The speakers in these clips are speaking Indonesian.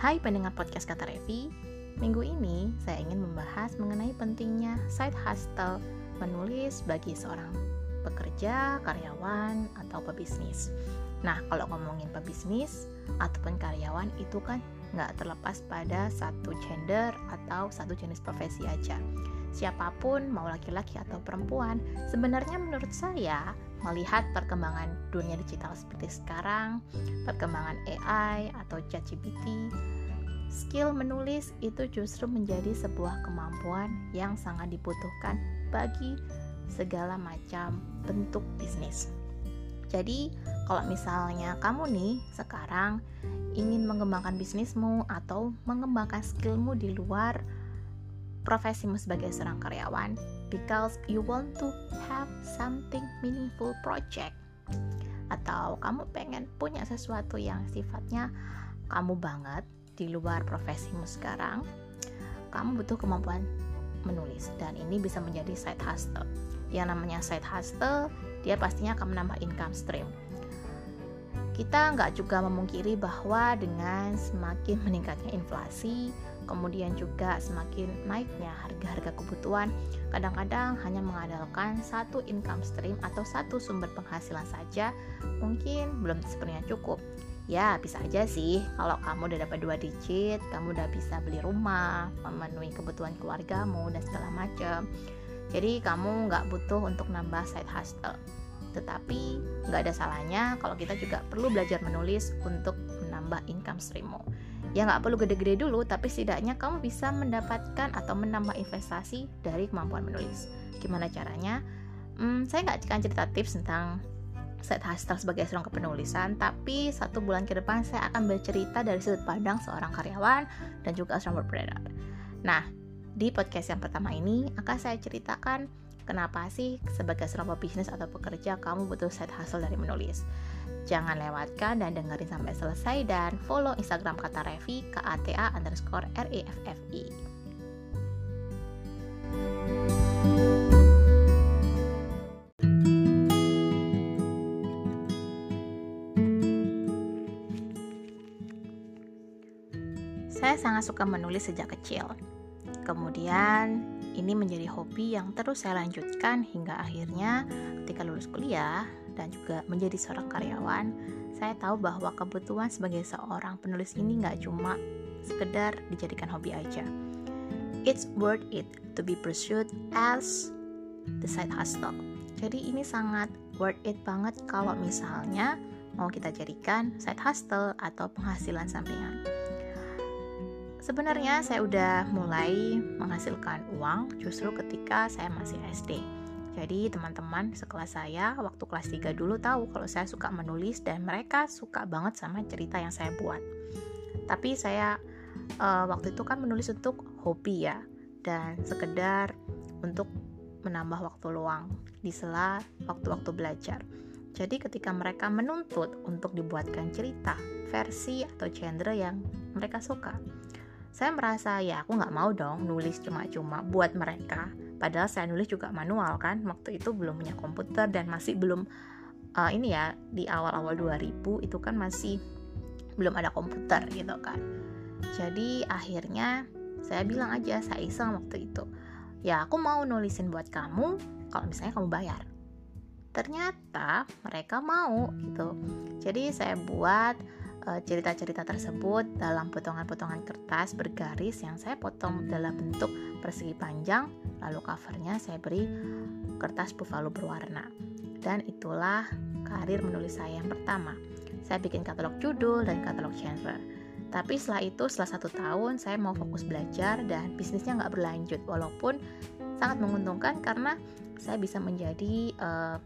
Hai pendengar podcast Kata Revi, minggu ini saya ingin membahas mengenai pentingnya side hustle menulis bagi seorang pekerja, karyawan, atau pebisnis. Nah, kalau ngomongin pebisnis ataupun karyawan itu kan nggak terlepas pada satu gender atau satu jenis profesi aja. Siapa pun, mau laki-laki atau perempuan, sebenarnya menurut saya melihat perkembangan dunia digital seperti sekarang, perkembangan AI atau ChatGPT, skill menulis itu justru menjadi sebuah kemampuan yang sangat dibutuhkan bagi segala macam bentuk bisnis. Jadi, kalau misalnya kamu nih sekarang ingin mengembangkan bisnismu atau mengembangkan skillmu di luar profesimu sebagai seorang karyawan, because you want to have something meaningful project. Atau kamu pengen punya sesuatu yang sifatnya kamu banget di luar profesimu sekarang kamu butuh kemampuan menulis. Dan ini bisa menjadi side hustle. Yang namanya side hustle dia pastinya akan menambah income stream. Kita nggak juga memungkiri bahwa dengan semakin meningkatnya inflasi kemudian juga semakin naiknya harga-harga kebutuhan, kadang-kadang hanya mengandalkan satu income stream atau satu sumber penghasilan saja mungkin belum sepenuhnya cukup. Ya, bisa aja sih kalau kamu udah dapat dua digit, kamu udah bisa beli rumah, memenuhi kebutuhan keluargamu dan segala macam. Jadi kamu nggak butuh untuk nambah side hustle. Tetapi nggak ada salahnya kalau kita juga perlu belajar menulis untuk menambah income streammu ya nggak perlu gede-gede dulu tapi setidaknya kamu bisa mendapatkan atau menambah investasi dari kemampuan menulis. Gimana caranya? Hmm, saya nggak akan cerita tips tentang set hustle sebagai seorang kepenulisan tapi satu bulan ke depan saya akan bercerita dari sudut pandang seorang karyawan dan juga seorang berpreneur nah di podcast yang pertama ini akan saya ceritakan kenapa sih sebagai seorang pebisnis atau pekerja kamu butuh set hustle dari menulis Jangan lewatkan dan dengerin sampai selesai dan follow Instagram kata Revi KATA underscore REFFI. Saya sangat suka menulis sejak kecil. Kemudian, ini menjadi hobi yang terus saya lanjutkan hingga akhirnya ketika lulus kuliah, dan juga menjadi seorang karyawan, saya tahu bahwa kebutuhan sebagai seorang penulis ini nggak cuma sekedar dijadikan hobi aja. It's worth it to be pursued as the side hustle. Jadi ini sangat worth it banget kalau misalnya mau kita jadikan side hustle atau penghasilan sampingan. Sebenarnya saya udah mulai menghasilkan uang justru ketika saya masih SD jadi teman-teman sekelas saya waktu kelas 3 dulu tahu kalau saya suka menulis dan mereka suka banget sama cerita yang saya buat. Tapi saya uh, waktu itu kan menulis untuk hobi ya dan sekedar untuk menambah waktu luang di sela waktu-waktu belajar. Jadi ketika mereka menuntut untuk dibuatkan cerita versi atau genre yang mereka suka, saya merasa ya aku nggak mau dong nulis cuma-cuma buat mereka padahal saya nulis juga manual kan waktu itu belum punya komputer dan masih belum uh, ini ya di awal-awal 2000 itu kan masih belum ada komputer gitu kan. Jadi akhirnya saya bilang aja saya iseng waktu itu. Ya aku mau nulisin buat kamu kalau misalnya kamu bayar. Ternyata mereka mau gitu. Jadi saya buat cerita-cerita tersebut dalam potongan-potongan kertas bergaris yang saya potong dalam bentuk persegi panjang lalu covernya saya beri kertas buffalo berwarna. Dan itulah karir menulis saya yang pertama. Saya bikin katalog judul dan katalog genre. Tapi setelah itu setelah satu tahun saya mau fokus belajar dan bisnisnya nggak berlanjut. Walaupun sangat menguntungkan karena saya bisa menjadi uh,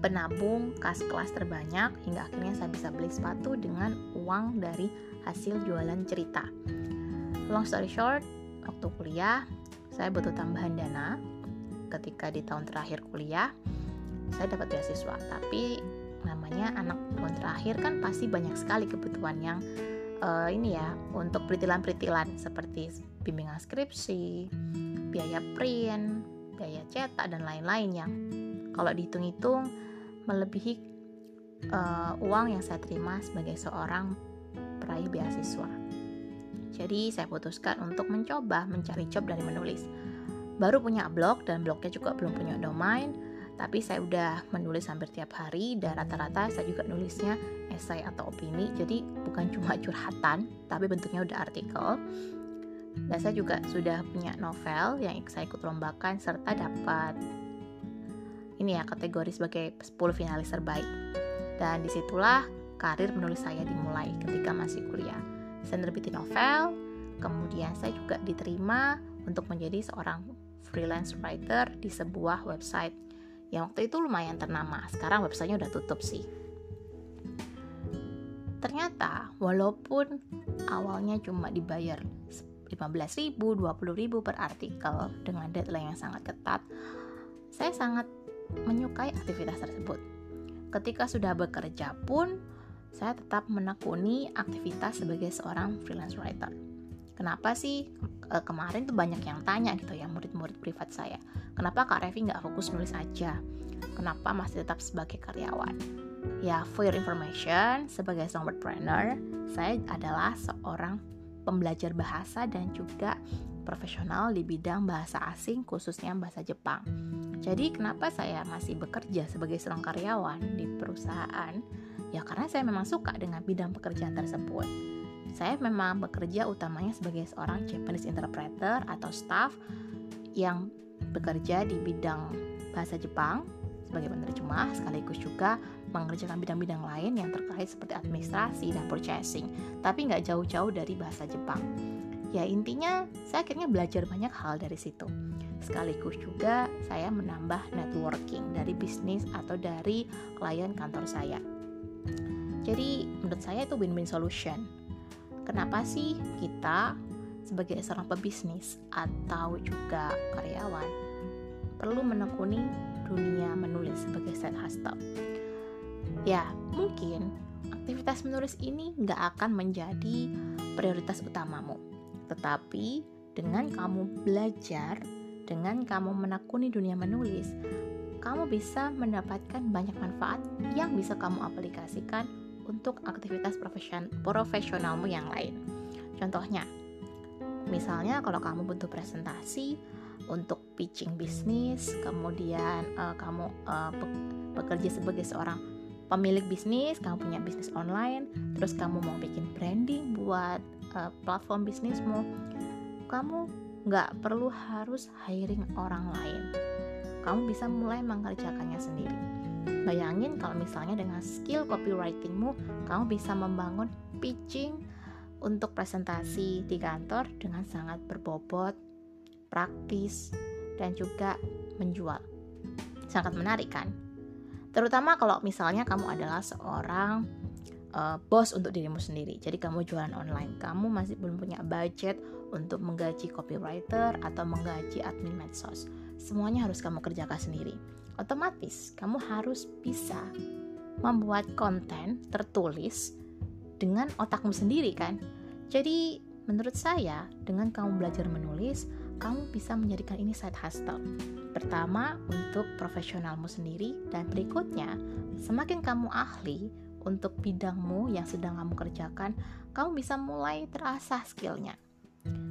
penabung kas kelas terbanyak hingga akhirnya saya bisa beli sepatu dengan uang dari hasil jualan cerita. Long story short, waktu kuliah saya butuh tambahan dana ketika di tahun terakhir kuliah saya dapat beasiswa tapi namanya anak tahun terakhir kan pasti banyak sekali kebutuhan yang uh, ini ya untuk peritilan-peritilan seperti bimbingan skripsi biaya print biaya cetak dan lain-lain yang kalau dihitung-hitung melebihi uh, uang yang saya terima sebagai seorang peraih beasiswa Jadi saya putuskan untuk mencoba mencari job dari menulis. Baru punya blog dan blognya juga belum punya domain, tapi saya udah menulis hampir tiap hari dan rata-rata saya juga nulisnya esai atau opini. Jadi bukan cuma curhatan, tapi bentuknya udah artikel. Dan saya juga sudah punya novel yang saya ikut lombakan serta dapat ini ya kategori sebagai 10 finalis terbaik. Dan di situlah karir menulis saya dimulai ketika masih kuliah. Saya nerbitin novel, kemudian saya juga diterima untuk menjadi seorang freelance writer di sebuah website yang waktu itu lumayan ternama. Sekarang websitenya udah tutup sih. Ternyata walaupun awalnya cuma dibayar 15.000, 20.000 per artikel dengan deadline yang sangat ketat, saya sangat menyukai aktivitas tersebut. Ketika sudah bekerja pun, saya tetap menekuni aktivitas sebagai seorang freelance writer. Kenapa sih e, kemarin tuh banyak yang tanya gitu ya murid-murid privat saya, kenapa Kak Revi nggak fokus nulis aja? Kenapa masih tetap sebagai karyawan? Ya, for your information, sebagai songwriter saya adalah seorang pembelajar bahasa dan juga profesional di bidang bahasa asing khususnya bahasa Jepang. Jadi kenapa saya masih bekerja sebagai seorang karyawan di perusahaan? Ya karena saya memang suka dengan bidang pekerjaan tersebut. Saya memang bekerja utamanya sebagai seorang Japanese interpreter atau staff yang bekerja di bidang bahasa Jepang sebagai penerjemah sekaligus juga mengerjakan bidang-bidang lain yang terkait seperti administrasi dan purchasing tapi nggak jauh-jauh dari bahasa Jepang ya intinya saya akhirnya belajar banyak hal dari situ. Sekaligus juga saya menambah networking dari bisnis atau dari klien kantor saya. Jadi menurut saya itu win-win solution. Kenapa sih kita sebagai seorang pebisnis atau juga karyawan perlu menekuni dunia menulis sebagai side hustle? Ya mungkin aktivitas menulis ini nggak akan menjadi prioritas utamamu tetapi dengan kamu belajar, dengan kamu menekuni dunia menulis, kamu bisa mendapatkan banyak manfaat yang bisa kamu aplikasikan untuk aktivitas profesion profesionalmu yang lain. Contohnya, misalnya kalau kamu butuh presentasi untuk pitching bisnis, kemudian uh, kamu uh, bekerja sebagai seorang pemilik bisnis, kamu punya bisnis online, terus kamu mau bikin branding buat uh, platform bisnismu, kamu nggak perlu harus hiring orang lain. Kamu bisa mulai mengerjakannya sendiri. Bayangin kalau misalnya dengan skill copywritingmu, kamu bisa membangun pitching untuk presentasi di kantor dengan sangat berbobot, praktis, dan juga menjual. Sangat menarik kan? Terutama kalau misalnya kamu adalah seorang uh, bos untuk dirimu sendiri. Jadi kamu jualan online, kamu masih belum punya budget untuk menggaji copywriter atau menggaji admin medsos. Semuanya harus kamu kerjakan sendiri. Otomatis kamu harus bisa membuat konten tertulis dengan otakmu sendiri kan. Jadi menurut saya dengan kamu belajar menulis, kamu bisa menjadikan ini side hustle. Pertama untuk profesionalmu sendiri dan berikutnya semakin kamu ahli untuk bidangmu yang sedang kamu kerjakan, kamu bisa mulai terasah skillnya.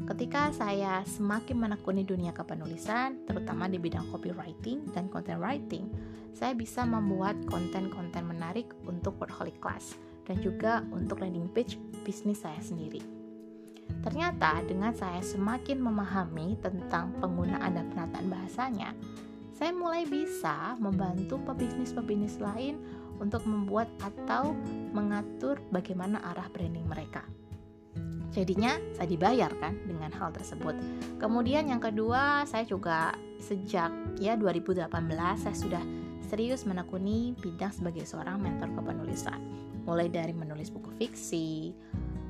Ketika saya semakin menekuni dunia kepenulisan, terutama di bidang copywriting dan content writing, saya bisa membuat konten-konten menarik untuk portfolio class dan juga untuk landing page bisnis saya sendiri. Ternyata dengan saya semakin memahami tentang penggunaan dan penataan bahasanya, saya mulai bisa membantu pebisnis-pebisnis lain untuk membuat atau mengatur bagaimana arah branding mereka. Jadinya saya dibayar kan dengan hal tersebut. Kemudian yang kedua, saya juga sejak ya 2018 saya sudah serius menekuni bidang sebagai seorang mentor kepenulisan. Mulai dari menulis buku fiksi,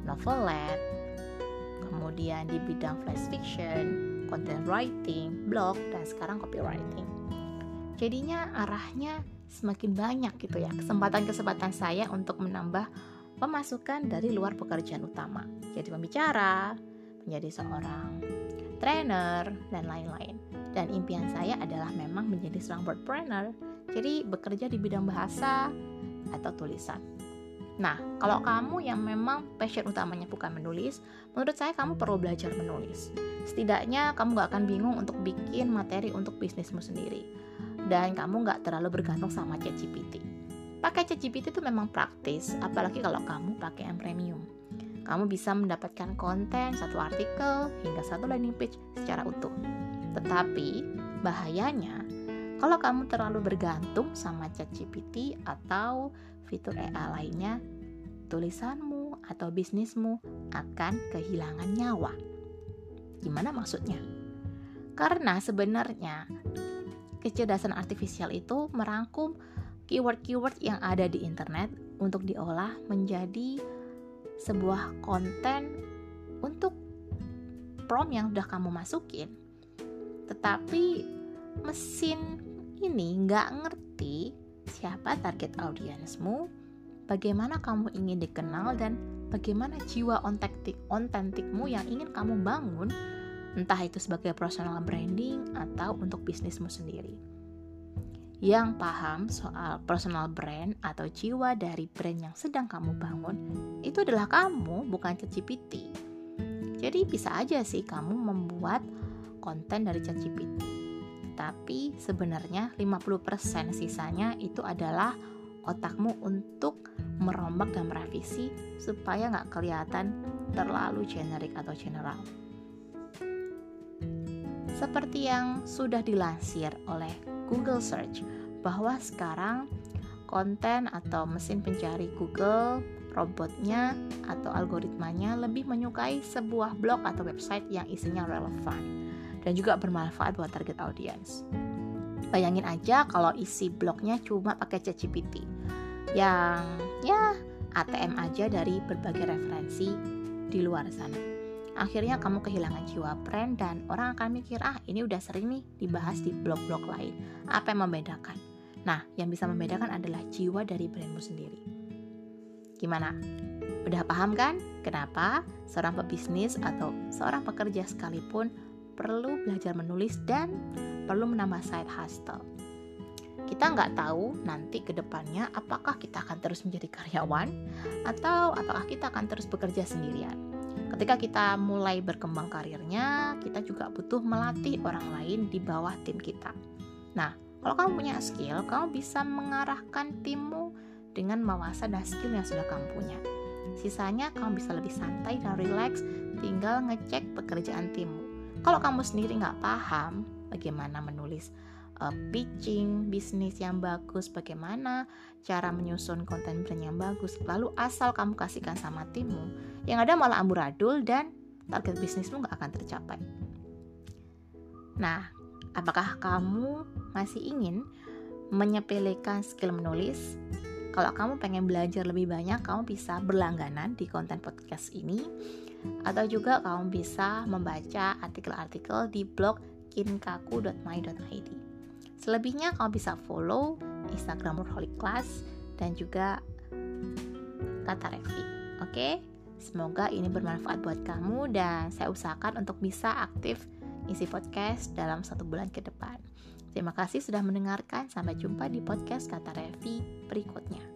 novelet, kemudian di bidang flash fiction, content writing, blog, dan sekarang copywriting. Jadinya arahnya semakin banyak gitu ya kesempatan-kesempatan saya untuk menambah pemasukan dari luar pekerjaan utama. Jadi pembicara, menjadi seorang trainer dan lain-lain. Dan impian saya adalah memang menjadi seorang wordpreneur. Jadi bekerja di bidang bahasa atau tulisan. Nah, kalau kamu yang memang passion utamanya bukan menulis, menurut saya kamu perlu belajar menulis. Setidaknya kamu gak akan bingung untuk bikin materi untuk bisnismu sendiri. Dan kamu gak terlalu bergantung sama ChatGPT. Pakai ChatGPT itu memang praktis, apalagi kalau kamu pakai yang premium. Kamu bisa mendapatkan konten satu artikel hingga satu landing page secara utuh. Tetapi bahayanya kalau kamu terlalu bergantung sama ChatGPT atau fitur AI lainnya, tulisanmu atau bisnismu akan kehilangan nyawa. Gimana maksudnya? Karena sebenarnya kecerdasan artifisial itu merangkum keyword-keyword yang ada di internet untuk diolah menjadi sebuah konten untuk prompt yang udah kamu masukin. Tetapi mesin ini nggak ngerti siapa target audiensmu, bagaimana kamu ingin dikenal, dan bagaimana jiwa ontentikmu yang ingin kamu bangun, entah itu sebagai personal branding atau untuk bisnismu sendiri. Yang paham soal personal brand atau jiwa dari brand yang sedang kamu bangun, itu adalah kamu, bukan ChatGPT. Jadi bisa aja sih kamu membuat konten dari ChatGPT tapi sebenarnya 50% sisanya itu adalah otakmu untuk merombak dan merevisi supaya nggak kelihatan terlalu generik atau general. Seperti yang sudah dilansir oleh Google Search bahwa sekarang konten atau mesin pencari Google robotnya atau algoritmanya lebih menyukai sebuah blog atau website yang isinya relevan dan juga bermanfaat buat target audience. Bayangin aja kalau isi blognya cuma pakai ChatGPT yang ya ATM aja dari berbagai referensi di luar sana. Akhirnya kamu kehilangan jiwa brand dan orang akan mikir, ah ini udah sering nih dibahas di blog-blog lain. Apa yang membedakan? Nah, yang bisa membedakan adalah jiwa dari brandmu sendiri. Gimana? Udah paham kan kenapa seorang pebisnis atau seorang pekerja sekalipun perlu belajar menulis dan perlu menambah side hustle. Kita nggak tahu nanti ke depannya apakah kita akan terus menjadi karyawan atau apakah kita akan terus bekerja sendirian. Ketika kita mulai berkembang karirnya, kita juga butuh melatih orang lain di bawah tim kita. Nah, kalau kamu punya skill, kamu bisa mengarahkan timmu dengan wawasan dan skill yang sudah kamu punya. Sisanya kamu bisa lebih santai dan relax, tinggal ngecek pekerjaan timmu. Kalau kamu sendiri nggak paham bagaimana menulis uh, pitching bisnis yang bagus, bagaimana cara menyusun konten brand yang bagus, lalu asal kamu kasihkan sama timmu, yang ada malah amburadul dan target bisnismu nggak akan tercapai. Nah, apakah kamu masih ingin menyepelekan skill menulis? Kalau kamu pengen belajar lebih banyak, kamu bisa berlangganan di konten podcast ini atau juga kamu bisa membaca artikel-artikel di blog kinkaku.my.id. Selebihnya kamu bisa follow Instagram Workaholic Class dan juga Kata Revi. Oke? Semoga ini bermanfaat buat kamu dan saya usahakan untuk bisa aktif isi podcast dalam satu bulan ke depan. Terima kasih sudah mendengarkan. Sampai jumpa di podcast Kata Revi berikutnya.